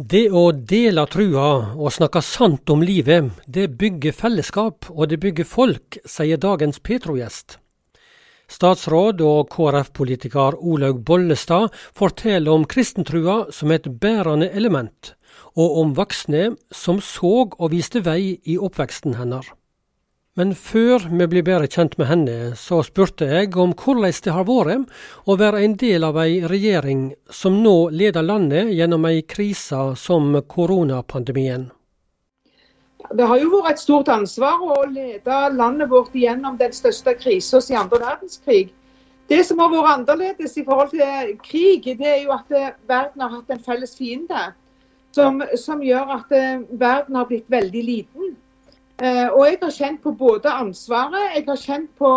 Det å dele trua og snakke sant om livet, det bygger fellesskap og det bygger folk, sier dagens Petro-gjest. Statsråd og KrF-politiker Olaug Bollestad forteller om kristentrua som et bærende element, og om voksne som så og viste vei i oppveksten hennes. Men før vi blir bedre kjent med henne, så spurte jeg om hvordan det har vært å være en del av ei regjering som nå leder landet gjennom ei krise som koronapandemien. Det har jo vært et stort ansvar å lede landet vårt gjennom den største krisen siden andre verdenskrig. Det som har vært annerledes i forhold til krig, det er jo at verden har hatt en felles fiende. Som, som gjør at verden har blitt veldig liten. Eh, og jeg har kjent på både ansvaret, jeg har kjent på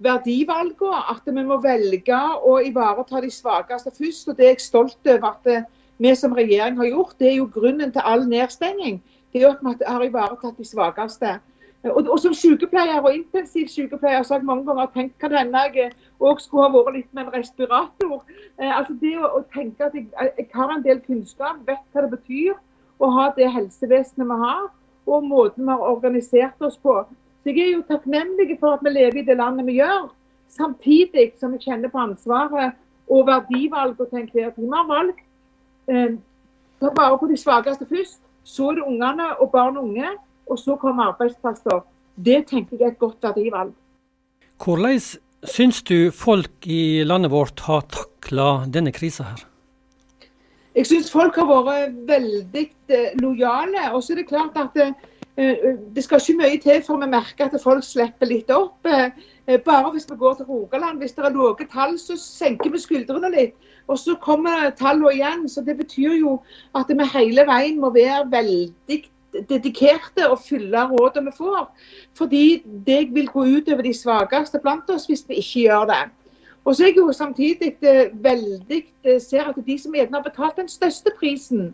verdivalgene. At vi må velge å ivareta de svakeste først. og Det er jeg stolt over at eh, vi som regjering har gjort. Det er jo grunnen til all nedstenging. Det er jo at vi har ivaretatt de svakeste. Eh, og, og Som sykepleier og intensivsykepleier så har jeg mange ganger tenkt kan hende jeg òg skulle ha vært litt med en respirator. Eh, altså det å, å tenke at jeg, jeg, har en del kunnskap, vet hva det betyr å ha det helsevesenet vi har og måten vi har organisert oss på. Så Jeg er jo takknemlig for at vi lever i det landet vi gjør, samtidig som vi kjenner på ansvaret og verdivalg og til enhver tid. Vi har valgt eh, ta vare på de svakeste først. Så er det ungene og barn og unge, og så kommer arbeidsplasser. Det tenker jeg er et godt verdivalg. Hvordan syns du folk i landet vårt har takla denne krisa her? Jeg syns folk har vært veldig eh, lojale. Og så er det klart at det, eh, eh, det skal ikke mye til for vi merker at folk slipper litt opp. Bare hvis vi går til Rogaland, hvis det er lave tall, så senker vi skuldrene litt. Og så kommer tallene igjen. Så det betyr jo at vi hele veien må være veldig dedikerte og fylle rådene vi får. Fordi det vil gå ut over de svakeste blant oss hvis vi ikke gjør det. Og så er jeg jo samtidig eh, veldig eh, ser at de som gjerne har betalt den største prisen,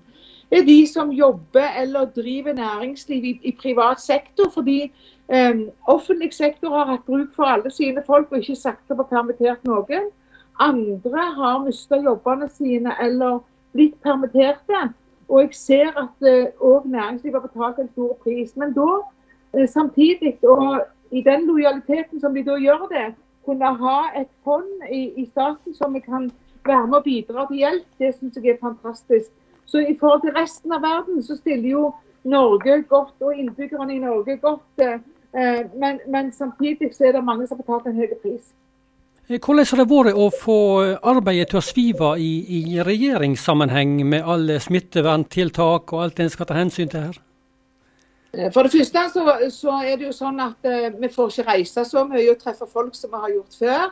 er de som jobber eller driver næringsliv i, i privat sektor. Fordi eh, offentlig sektor har hatt bruk for alle sine folk og ikke sakte på permittert noen. Andre har mista jobbene sine eller blitt permitterte. Og jeg ser at òg eh, næringslivet har betalt en stor pris. Men da, eh, samtidig, og i den lojaliteten som de da gjør det, kunne ha et fond i, i staten som vi kan være med og bidra til hjelp, det syns jeg er fantastisk. Så i forhold til resten av verden så stiller jo Norge godt, og innbyggerne i Norge godt. Eh, men, men, samtidig så er det mange som har betalt en høy pris. Eh, hvordan har det vært å få arbeidet til å svive i, i regjeringssammenheng med alle smitteverntiltak og alt en skal ta hensyn til her? Eh, for det første så, så, er det jo sånn at uh, vi får ikke reise så mye og treffe folk som vi har gjort før.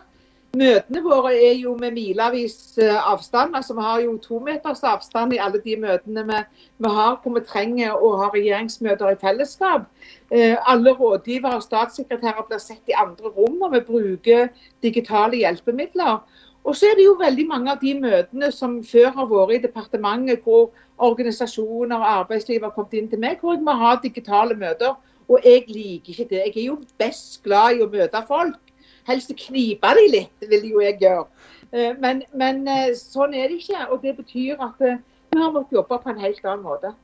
Møtene våre er jo med milevis uh, avstand. altså Vi har jo to meters avstand i alle de møtene vi, vi har hvor vi trenger å ha regjeringsmøter i fellesskap. Alle rådgivere og statssekretærer blir sett i andre rom, og vi bruker digitale hjelpemidler. Og så er det jo veldig mange av de møtene som før har vært i departementet, hvor organisasjoner og arbeidsliv har kommet inn til meg, hvor jeg må ha digitale møter. Og jeg liker ikke det. Jeg er jo best glad i å møte folk. Helst knipe de litt, vil jo jeg gjøre. Eh, men, men, eh, sånn er det ikke. Og det betyr at eh, vi har måttet jobbe på en helt annen måte.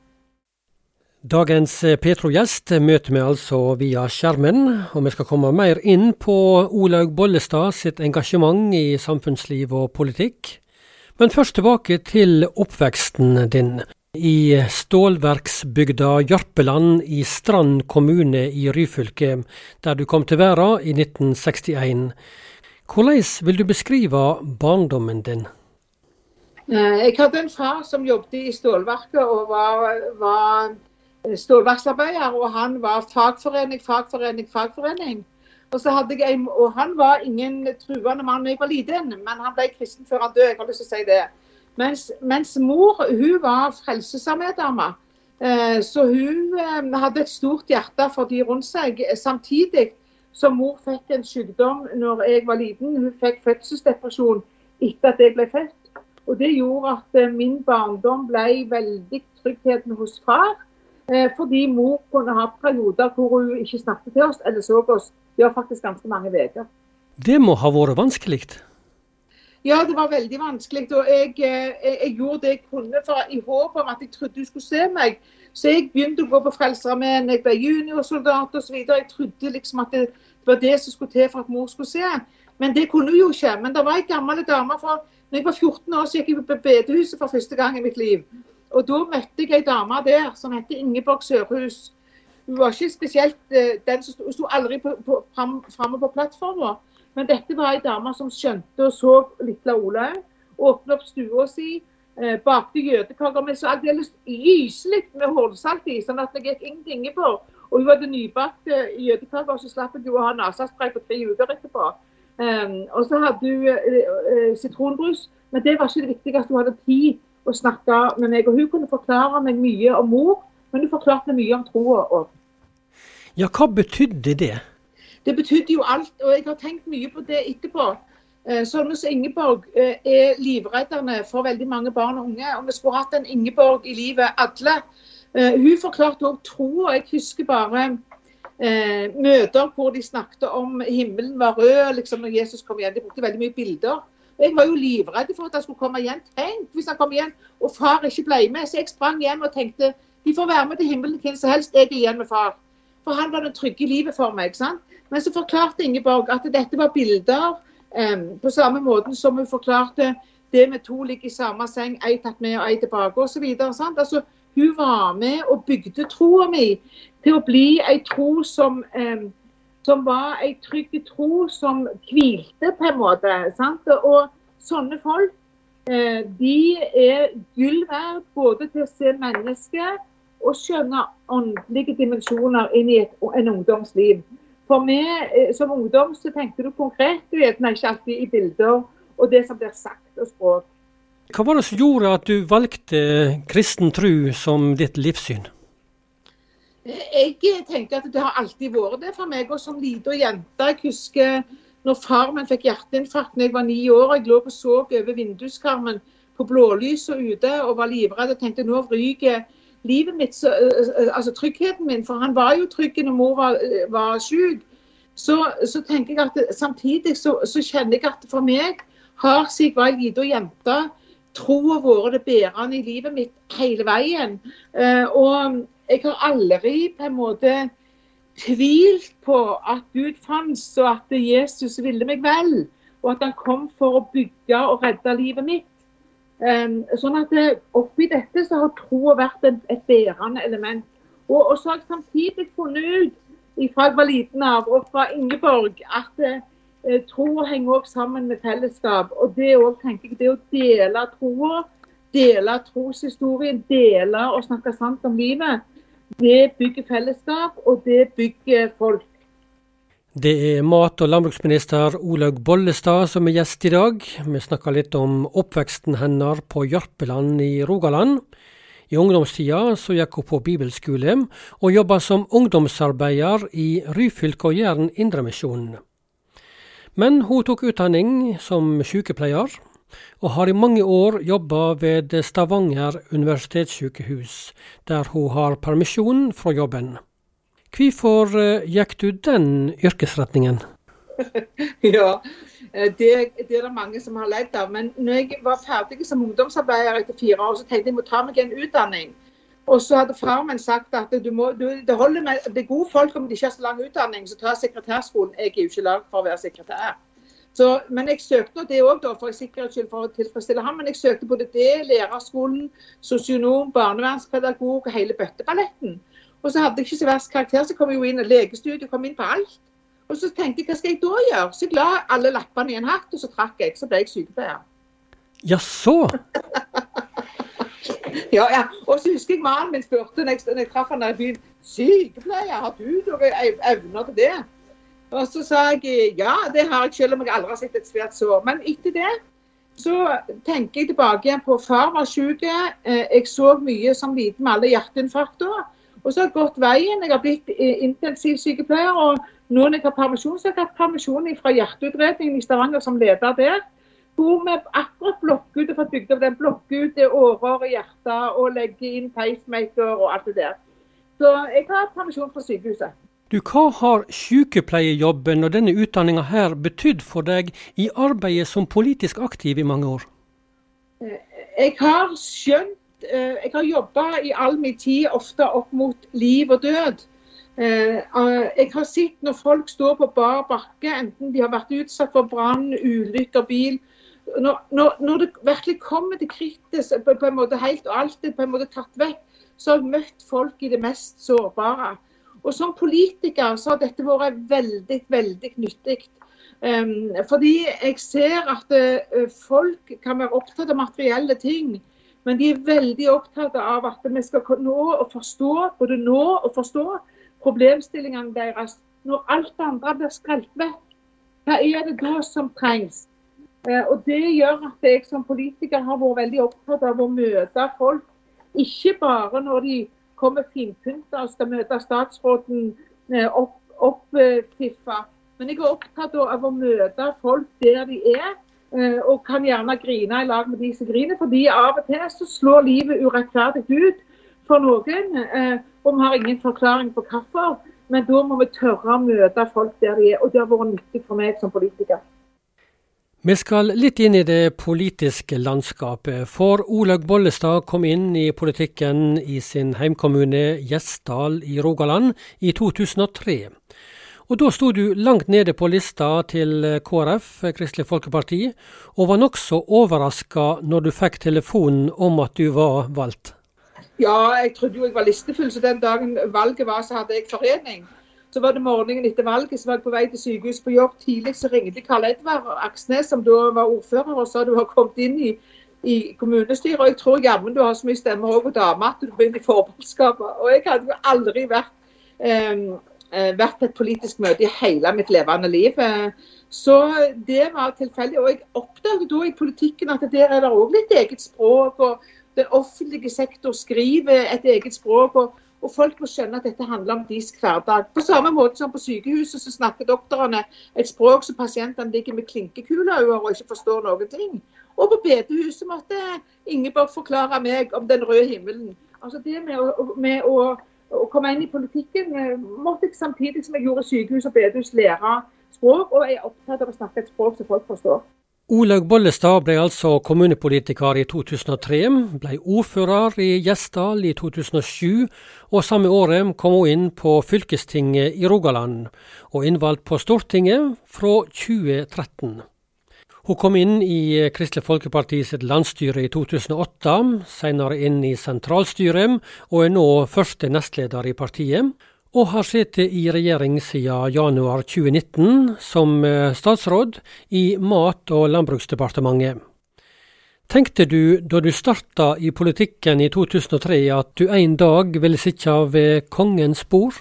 Dagens Petro-gjest møter vi altså via skjermen, og vi skal komme mer inn på Olaug Bollestad sitt engasjement i samfunnsliv og politikk. Men først tilbake til oppveksten din. I stålverksbygda Jørpeland i Strand kommune i Ryfylke, der du kom til verden i 1961. Hvordan vil du beskrive barndommen din? Eh, jeg hadde en far som jobbet i stålverket og var, var stålverksarbeider, og han var fagforening, fagforening, fagforening. Og så hadde jeg en, og Han var ingen truende mann da jeg var liten, men han ble kristen før han døde. jeg har lyst til å si det. Mens, mens mor hun var frelsesarmeedame. Eh, så hun eh, hadde et stort hjerte for de rundt seg. Samtidig som mor fikk en sykdom når jeg var liten. Hun fikk fødselsdepresjon etter at jeg ble født. Og Det gjorde at eh, min barndom ble veldig tryggheten hos far. Eh, fordi mor kunne ha perioder hvor hun ikke snakket til oss eller så oss. Det var faktisk ganske mange uker. Det må ha vært vanskelig? Ja, det var veldig vanskelig. Og jeg, jeg, jeg gjorde det jeg kunne for, i håp om at jeg trodde hun skulle se meg. Så jeg begynte å gå på Frelsesarmeen, jeg ble juniorsoldat osv. Jeg trodde liksom at det var det som skulle til for at mor skulle se. Men det kunne hun jo ikke. Men det var ei gammel dame fra når jeg var 14 år, så gikk jeg på bedehuset for første gang i mitt liv. Og Da møtte jeg ei dame der som heter Ingeborg Sørhus. Hun var ikke spesielt eh, den som sto, aldri framme på plattforma. Men dette var ei dame som skjønte og så lille Olaug. Åpnet opp stua si, eh, bakte jødekaker med så aldeles gyselig med hårsalt i, sånn at det gikk ingenting på. Og hun hadde nybakte jødekaker, så slapp hun å ha nesespray på tre uker etterpå. Og så hadde hun sitronbrus, men det var ikke det viktigste. Hun hadde tid å snakka med meg. Og hun kunne forklare meg mye om mor, men hun forklarte meg mye om troa òg. Ja, hva betydde det? Det betydde jo alt, og jeg har tenkt mye på det etterpå. Eh, sånne som Ingeborg eh, er livredderne for veldig mange barn og unge. Og vi skulle hatt en Ingeborg i livet, alle. Eh, hun forklarte òg tro, og jeg husker bare møter hvor de snakket om himmelen var rød liksom når Jesus kom igjen. De brukte veldig mye bilder. Jeg var jo livredd for at han skulle komme igjen. Tenk hvis han kom igjen og far ikke ble med. Så jeg sprang hjem og tenkte de får være med til himmelen hvem som helst. Jeg er igjen med far. For han var det trygge livet for meg. ikke sant? Men så forklarte Ingeborg at dette var bilder um, på samme måte som hun forklarte det med to ligger i samme seng, ei tatt med og ei tilbake osv. Altså, hun var med og bygde troa mi til å bli ei tro som, um, som var ei trygg tro som hvilte, på en måte. Sant? Og sånne folk uh, de er gull verd både til å se mennesker og skjønne åndelige dimensjoner inn i et, en ungdomsliv. For meg eh, som ungdom så tenker du konkret, du vet ikke alltid i bilder og det som blir sagt og språk. Hva var det som gjorde at du valgte kristen tro som ditt livssyn? Jeg tenker at det har alltid vært det for meg. Og som liten jente, jeg husker når far min fikk hjerteinfarkt da jeg var ni år. Jeg lå og så over vinduskarmen på blålyset ute og var livredd og tenkte nå ryker livet mitt, så, altså tryggheten min, for han var jo trygg når mor var, var syk. Så, så, tenker jeg at samtidig så, så, kjenner jeg at for meg har siden jeg var ei lita jente, troa vært det bærende i livet mitt hele veien. Og jeg har aldri på en måte tvilt på at Gud fantes, og at Jesus ville meg vel. Og at han kom for å bygge og redde livet mitt. Um, sånn at det, Oppi dette så har troa vært et bærende element. Og, og, så har jeg samtidig funnet ut fra jeg var liten av og fra Ingeborg at eh, troa henger også sammen med fellesskap. Og det òg tenker jeg, det å dele troa, dele troshistorien, dele og snakke sant om livet, det bygger fellesskap, og det bygger folk. Det er mat- og landbruksminister Olaug Bollestad som er gjest i dag. Vi snakker litt om oppveksten hennes på Jørpeland i Rogaland. I ungdomstida så gikk hun på bibelskole, og jobba som ungdomsarbeider i Ryfylke og Jæren Indremisjon. Men hun tok utdanning som sykepleier, og har i mange år jobba ved Stavanger universitetssykehus, der hun har permisjon fra jobben. Hvorfor eh, gikk du den yrkesretningen? ja, eh, det, det, er det mange som har ledd av. Men når jeg var ferdig som ungdomsarbeider etter fire år, så tenkte jeg må ta meg en utdanning. Og så hadde far min sagt at du må, du, det holder med det er gode folk om de ikke har så lang utdanning, så ta sekretærskolen. Jeg er jo ikke lagd for å være sekretær. Så, men jeg søkte det òg for sikkerhets skyld for å tilfredsstille ham. Men jeg søkte både det, lærerskolen, sosionom, barnevernspedagog og hele bøtteballetten. Og så hadde jeg ikke så verst karakter, så kom jeg jo inn i legestudio, kom inn på alt. Og så tenkte jeg hva skal jeg da gjøre? Så jeg la alle lappene i en hatt, og så trakk jeg. Så ble jeg sykepleier. Jaså? ja, ja. Og så husker jeg mannen min spurte når jeg, når jeg traff han der i byen Sykepleier, har du noen evner til det? Og så sa jeg ja, det har jeg selv om jeg aldri har sett et svært sår. Men etter det så tenker jeg tilbake igjen på far var syk. Eh, jeg så mye som liten med alle hjerteinfarkter. Og så har jeg gått veien. Jeg har blitt intensivsykepleier. Og nå når jeg har permisjon, så har jeg hatt permisjon fra Hjerteutredningen i Stavanger som leder der. Hvor vi akkurat blokker ut og fått bygd opp den blokker ut årer og hjerter og legger inn pacemaker og alt det der. Så jeg har permisjon fra sykehuset. Du, Hva har sykepleierjobben og denne utdanninga her betydd for deg i arbeidet som politisk aktiv i mange år? Jeg har skjønt eh, Jeg har jobba i all min tid ofte opp mot liv og død. Eh, jeg har sett når folk står på bar bakke, enten de har vært utsatt for brann, ulykker, bil. Når, når, når, det virkelig kommer til på, på en måte helt og alt er på en måte tatt vekk, så har jeg møtt folk i det mest sårbare. Og Som politiker så har dette vært veldig veldig nyttig. Fordi jeg ser at uh, folk kan være opptatt av materielle ting, men de er veldig opptatt av at vi skal nå og forstå både nå og forstå problemstillingene deres. Når alt det andre blir skrelt vekk, hva er det da som trengs? Uh, og Det gjør at jeg som politiker har vært veldig opptatt av å møte folk, ikke bare når de kommer finpynta og skal møte statsråden eh, opp, oppfiffa. Men jeg er opptatt av å møte folk der de er, eh, og kan gjerne grine i lag med de som griner. fordi av og til så slår livet urettferdig ut for noen, eh, og vi har ingen forklaring på hvorfor. Men da må vi tørre å møte folk der de er, og det har vært nyttig for meg som politiker. Vi skal litt inn i det politiske landskapet, for Olaug Bollestad kom inn i politikken i sin heimkommune Gjesdal i Rogaland i 2003. Og Da sto du langt nede på lista til KrF, Kristelig Folkeparti, og var nokså overraska når du fikk telefonen om at du var valgt. Ja, jeg trodde jo jeg var listefull, så den dagen valget var, så hadde jeg forening. Så var det morgenen etter valget, så var jeg på vei til sykehus på jobb tidlig. Så ringte Karl Edvard Aksnes, som da var ordfører, og sa du har kommet inn i, i kommunestyret. Og jeg tror jammen du har så mye stemmer òg på dame at du begynner i forbundskapet. Og jeg hadde jo aldri vært, eh, vært på et politisk møte i hele mitt levende liv. Så det var tilfeldig. Og jeg oppdaget da i politikken at der er det òg litt eget språk. og Den offentlige sektor skriver et eget språk. og og folk må skjønne at dette handler om deres hverdag. På samme måte som på sykehuset så snakker doktorene et språk som pasientene ligger med klinkekuler og ikke forstår noen ting. Og på bedehuset måtte Ingeborg forklare meg om den røde himmelen. Altså det med å, med å, å komme inn i politikken eh, måtte jeg samtidig som jeg gjorde sykehus og bedehus lære språk, og jeg er opptatt av å snakke et språk som folk forstår. Olaug Bollestad ble altså kommunepolitiker i 2003, ble ordfører i Gjesdal i 2007, og samme året kom hun inn på fylkestinget i Rogaland, og innvalgt på Stortinget fra 2013. Hun kom inn i Kristelig Folkeparti sitt landsstyre i 2008, senere inn i sentralstyret, og er nå første nestleder i partiet og har sittet i regjering siden januar 2019 som eh, statsråd i Mat- og landbruksdepartementet. Tenkte du da du starta i politikken i 2003 at du en dag ville sitte ved kongens bord?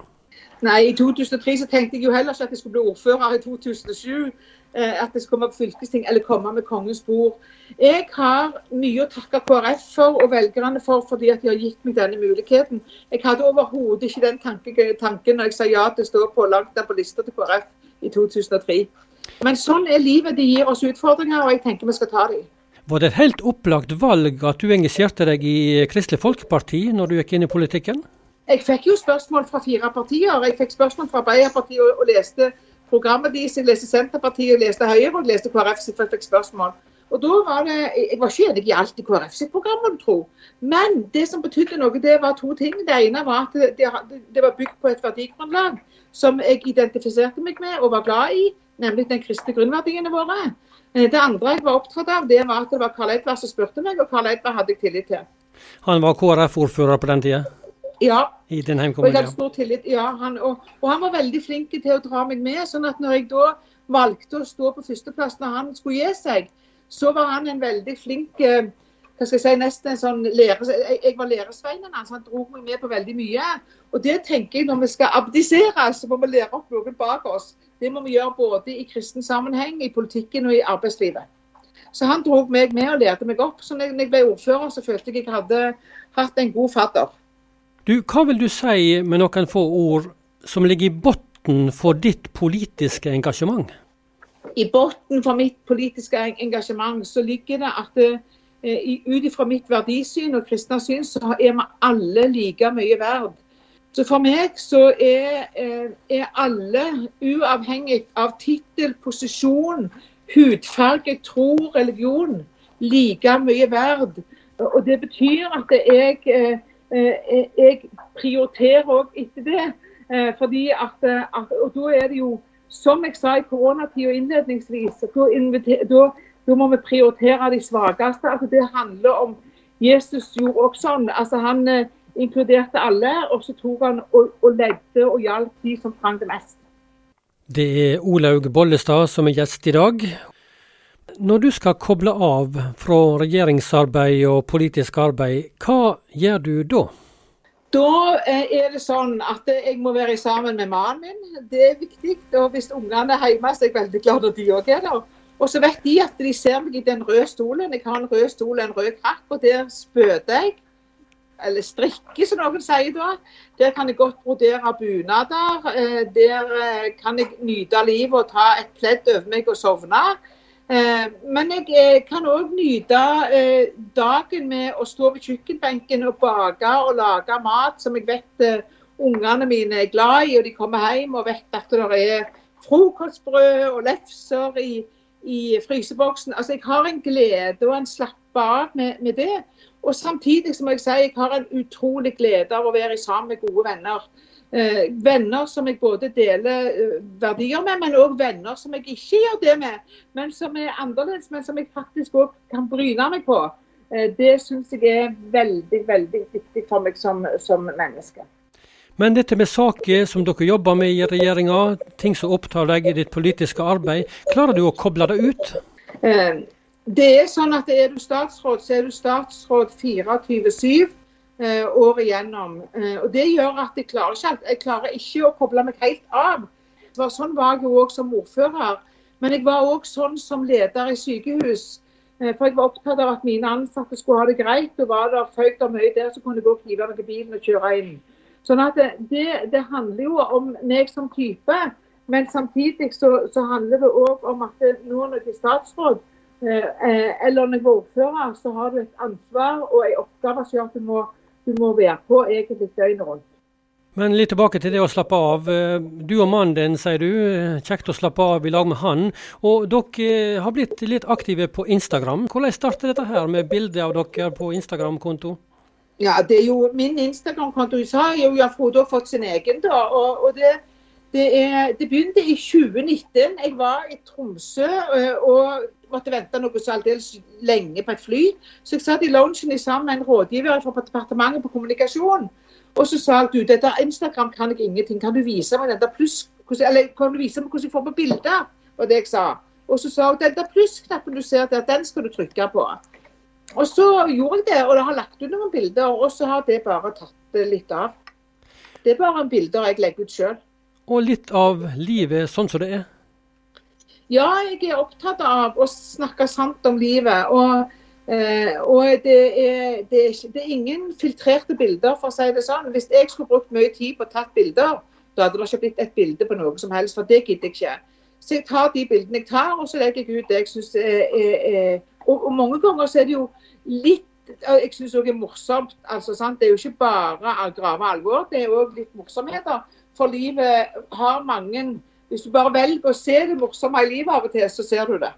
Nei, i 2003 så tenkte jeg jo heller ikke at jeg skulle bli ordfører i 2007. Eh, at det skal komme på fylkesting eller komme med kongens bord. Jeg har mye å takke KrF for og velgerne for fordi at de har gitt meg denne muligheten. Jeg hadde overhodet ikke den tanken, tanken når jeg sa ja til å stå på langt der på lista til KrF i 2003. Men sånn er livet. Det gir oss utfordringer, og jeg tenker vi skal ta dem. Var det et helt opplagt valg at du engasjerte deg i Kristelig Folkeparti når du gikk inn i politikken? Jeg fikk jo spørsmål fra fire partier. Jeg fikk spørsmål fra Arbeiderpartiet og leste programmet deres. Jeg leste Senterpartiet, jeg leste Høyre og jeg leste KrF sitt fikk spørsmål. Og da var det, Jeg var ikke enig i alt i KrF sitt program, må du tro. Men det som betydde noe, det var to ting. Det ene var at det, det, det var bygd på et verdigrunnlag som jeg identifiserte meg med og var glad i, nemlig den kristne grunnverdiene våre. Eh, det andre jeg var opptatt av, det var at det var Karl Edvard som spurte meg, og Karl Edvard hadde jeg tillit til. Han var KrF-ordfører på den tida? Ja. I din og jeg hadde stor tillit. Ja, han, og, og, han var veldig flink til å dra meg med. sånn at når jeg da valgte å stå på førsteplass når han skulle gi seg, så var han en veldig flink eh, hva skal jeg si, nesten en sånn lærer, jeg, jeg var læresveinen hans. Han dro meg med på veldig mye. Og det tenker jeg når vi skal abdisere, så må vi lære opp noen bak oss. Det må vi gjøre både i kristen sammenheng, i politikken og i arbeidslivet. Så han dro meg med og lærte meg opp. Så når jeg ble ordfører, så følte jeg jeg hadde hatt en god fadder. Du, Hva vil du si med noen få ord som ligger i bunnen for ditt politiske engasjement? I bunnen for mitt politiske engasjement så ligger det at eh, ut ifra mitt verdisyn og kristne syn, så er vi alle like mye verd. Så for meg så er, er alle, uavhengig av tittel, posisjon, hudfarge, tro, religion, like mye verd. Og Det betyr at jeg, jeg prioriterer òg etter det. Fordi at, at, og da er det jo, som jeg sa i koronatida innledningsvis, da, da må vi prioritere de svakeste. Altså, det handler om Jesus gjorde også sånn. Altså, han inkluderte alle, og så tok han og, og ledde og hjalp de som trengte mest. Det er Olaug Bollestad som er gjest i dag. Når du skal koble av fra regjeringsarbeid og politisk arbeid, hva gjør du da? Da eh, er det sånn at jeg må være sammen med mannen min. Det er viktig. Og hvis ungene er hjemme, så er jeg veldig glad når de òg er der. Og så vet de at de ser meg i den røde stolen. Jeg har en rød stol og en rød krakk, og der spøter jeg eller strikker, som noen sier da. Der kan jeg godt brodere bunader. Eh, der eh, kan jeg nyte livet og ta et pledd over meg og sovne. Eh, men jeg kan òg nyte dagen med å stå ved kjøkkenbenken og bake og lage mat som jeg vet ungene mine er glad i, og de kommer hjem og vet at det er frokostbrød og lefser i, i fryseboksen. Altså, Jeg har en glede og en slappe av med, med det. Og samtidig som jeg sier, jeg har en utrolig glede av å være sammen med gode venner. Eh, venner som jeg både deler eh, verdier med, men òg venner som jeg ikke gjør det med. Men som er annerledes, men som jeg faktisk òg kan bryne meg på. Eh, det syns jeg er veldig, veldig viktig for meg som, som menneske. Men dette med saker som dere jobber med i regjeringa, ting som opptar deg i ditt politiske arbeid, klarer du å koble det ut? Det er sånn at Er du statsråd, så er du statsråd 24-7 eh, året igjennom. Eh, og Det gjør at jeg klarer ikke alt. Jeg klarer ikke å koble meg helt av. Var, sånn var jeg jo òg som ordfører. Men jeg var òg sånn som leder i sykehus. Eh, for jeg var opptatt av at mine ansatte skulle ha det greit. og Var det føykt og mye der, så kunne jeg gå og knive meg i bilen og kjøre inn. Sånn at det, det, det, handler jo om meg som type. Men samtidig så, så handler det òg om at nå når jeg er statsråd, Eh, eller når jeg var ordfører, så har du et ansvar og en oppgave som gjør at du må, du må være på egentlig døgnet rundt. Men litt tilbake til det å slappe av. Eh, du og mannen din, sier du. Eh, kjekt å slappe av i lag med han. Og dere har blitt litt aktive på Instagram. Hvordan startet dette her med bilde av dere på Instagram-konto? Ja, det er jo Min Instagram-konto sa jo ja, Frode har fått sin egen, da. Og, og det, det, er, det, begynte i 2019. Jeg var i Tromsø og måtte vente noe så aldeles lenge på et fly. Så jeg satt i loungen sammen med en rådgiver fra departementet på kommunikasjon. Og så sa du, dette Instagram kan jeg ingenting. Kan du vise meg den pluss, eller kan du vise meg hvordan jeg får på bilder? var det jeg sa. Og så sa hun den der plussknappen du ser der, den skal du trykke på. Og så gjorde jeg det, og jeg har lagt ut noen bilder. Og så har det bare tatt litt av. Det er bare bilder jeg legger ut sjøl. Og litt av livet sånn som det er? Ja, jeg er opptatt av å snakke sant om livet. Og, eh, og det, er, det, er, det, er, ingen filtrerte bilder, for å si det sånn. Hvis jeg skulle brukt mye tid på å tatt bilder, da hadde det ikke blitt et bilde på noe som helst, for det gidder jeg ikke. Så jeg tar de bildene jeg tar, og så legger jeg ut det jeg syns er, er, og, og, mange ganger så er det jo litt jeg syns òg er morsomt. altså? Det er jo ikke bare grave alvor, det er òg litt morsomheter. For livet har mange hvis du bare velger å se det morsomme i livet av og til, så ser du det.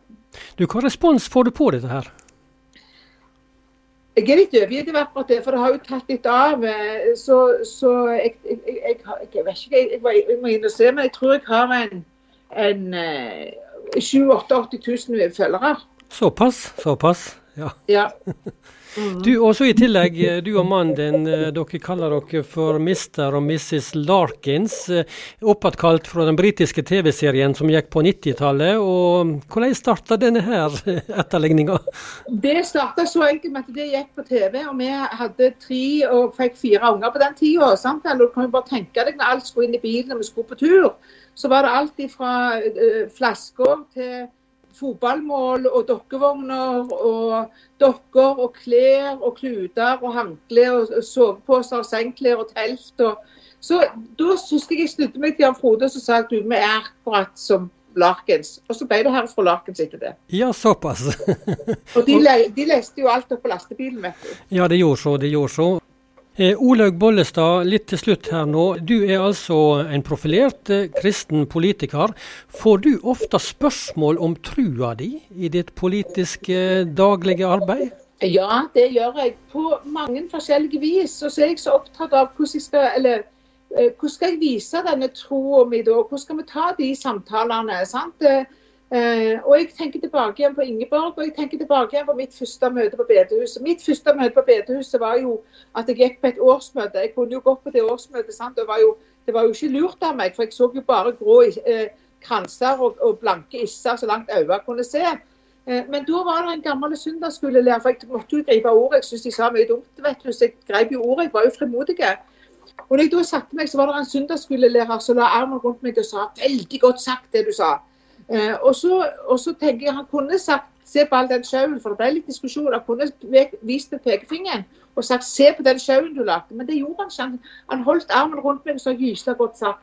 Du, Hva respons får du på dette her? Jeg er litt overgitt over akkurat det, for det har jo tatt litt av. Eh, så, så jeg, jeg, jeg, jeg, vet ikke, jeg, må inn og se, men jeg tror jeg har en, en 78 000 følgere. Såpass? Såpass, ja. ja. Du, også I tillegg, eh, du og mannen din, eh, dere kaller dere for Mr. og Mrs. Larkins. Eh, oppkalt fra den britiske TV-serien som gikk på 90-tallet. og Hvordan starta denne her etterligninga? Det starta så enkelt med at det gikk på TV, og vi hadde tre og fikk fire unger på den tida. Du kan jo bare tenke deg når alt skulle inn i bilen og vi skulle på tur, så var det alt fra flasker til fotballmål og dokkevogner og dokker og klær og kluter og håndklær og soveposer og sengklær og telt. Og, så da syns jeg jeg snudde meg til Jan Frode og sa at du, vi er akkurat som Larkens. Og så ble det her fra Larkens etter det. Ja, såpass. og de, de, leste jo alt opp på lastebilen, vet du. Ja, det gjorde så, det gjorde så. Eh, Olaug Bollestad, litt til slutt her nå. Du er altså en profilert eh, kristen politiker. Får du ofte spørsmål om trua di i ditt politiske eh, daglige arbeid? Ja, det gjør jeg på mange forskjellige vis. Og så er jeg så opptatt av hvordan jeg skal, eller, hvordan skal jeg vise denne troa mi da? Hvordan skal vi ta de samtalene? sant? Eh, og jeg tenker tilbake igjen på Ingeborg, og jeg tenker tilbake igjen på mitt første møte på bedehuset. Mitt første møte på bedehuset var jo at jeg gikk på et årsmøte. Jeg kunne jo gått på det årsmøtet, sant? Det, var jo, det var jo ikke lurt av meg, for jeg så jo bare grå eh, kranser og, og, blanke isser så langt øynene kunne se. Eh, men da var det en gammel søndagsskolelærer, for jeg måtte jo gripe ordet. Jeg syns de sa mye dumt, vet du, så jeg grep jo ordet. Jeg var jo frimodig. Og når jeg da satte meg, så var det en søndagsskolelærer som la armen rundt meg og sa veldig godt sagt det du sa. Eh, og, så, tenker jeg Han kunne sagt se på all den sjauen, for det ble litt diskusjon. Han kunne vist med pekefingeren og sagt se på den sjauen du lagde. Men det gjorde han ikke. Han holdt armen rundt meg så sa gyselig godt sagt.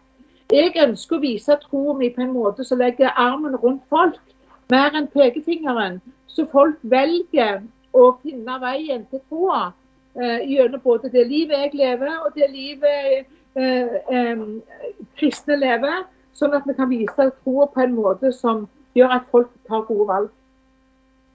Jeg ønsker å vise troen min på en måte som legger armen rundt folk, mer enn pekefingeren. Så folk velger å finne veien til troa eh, gjennom både det livet jeg lever, og det livet eh, eh, kristne lever. Sånn at vi kan vise tro på en måte som gjør at folk tar gode valg.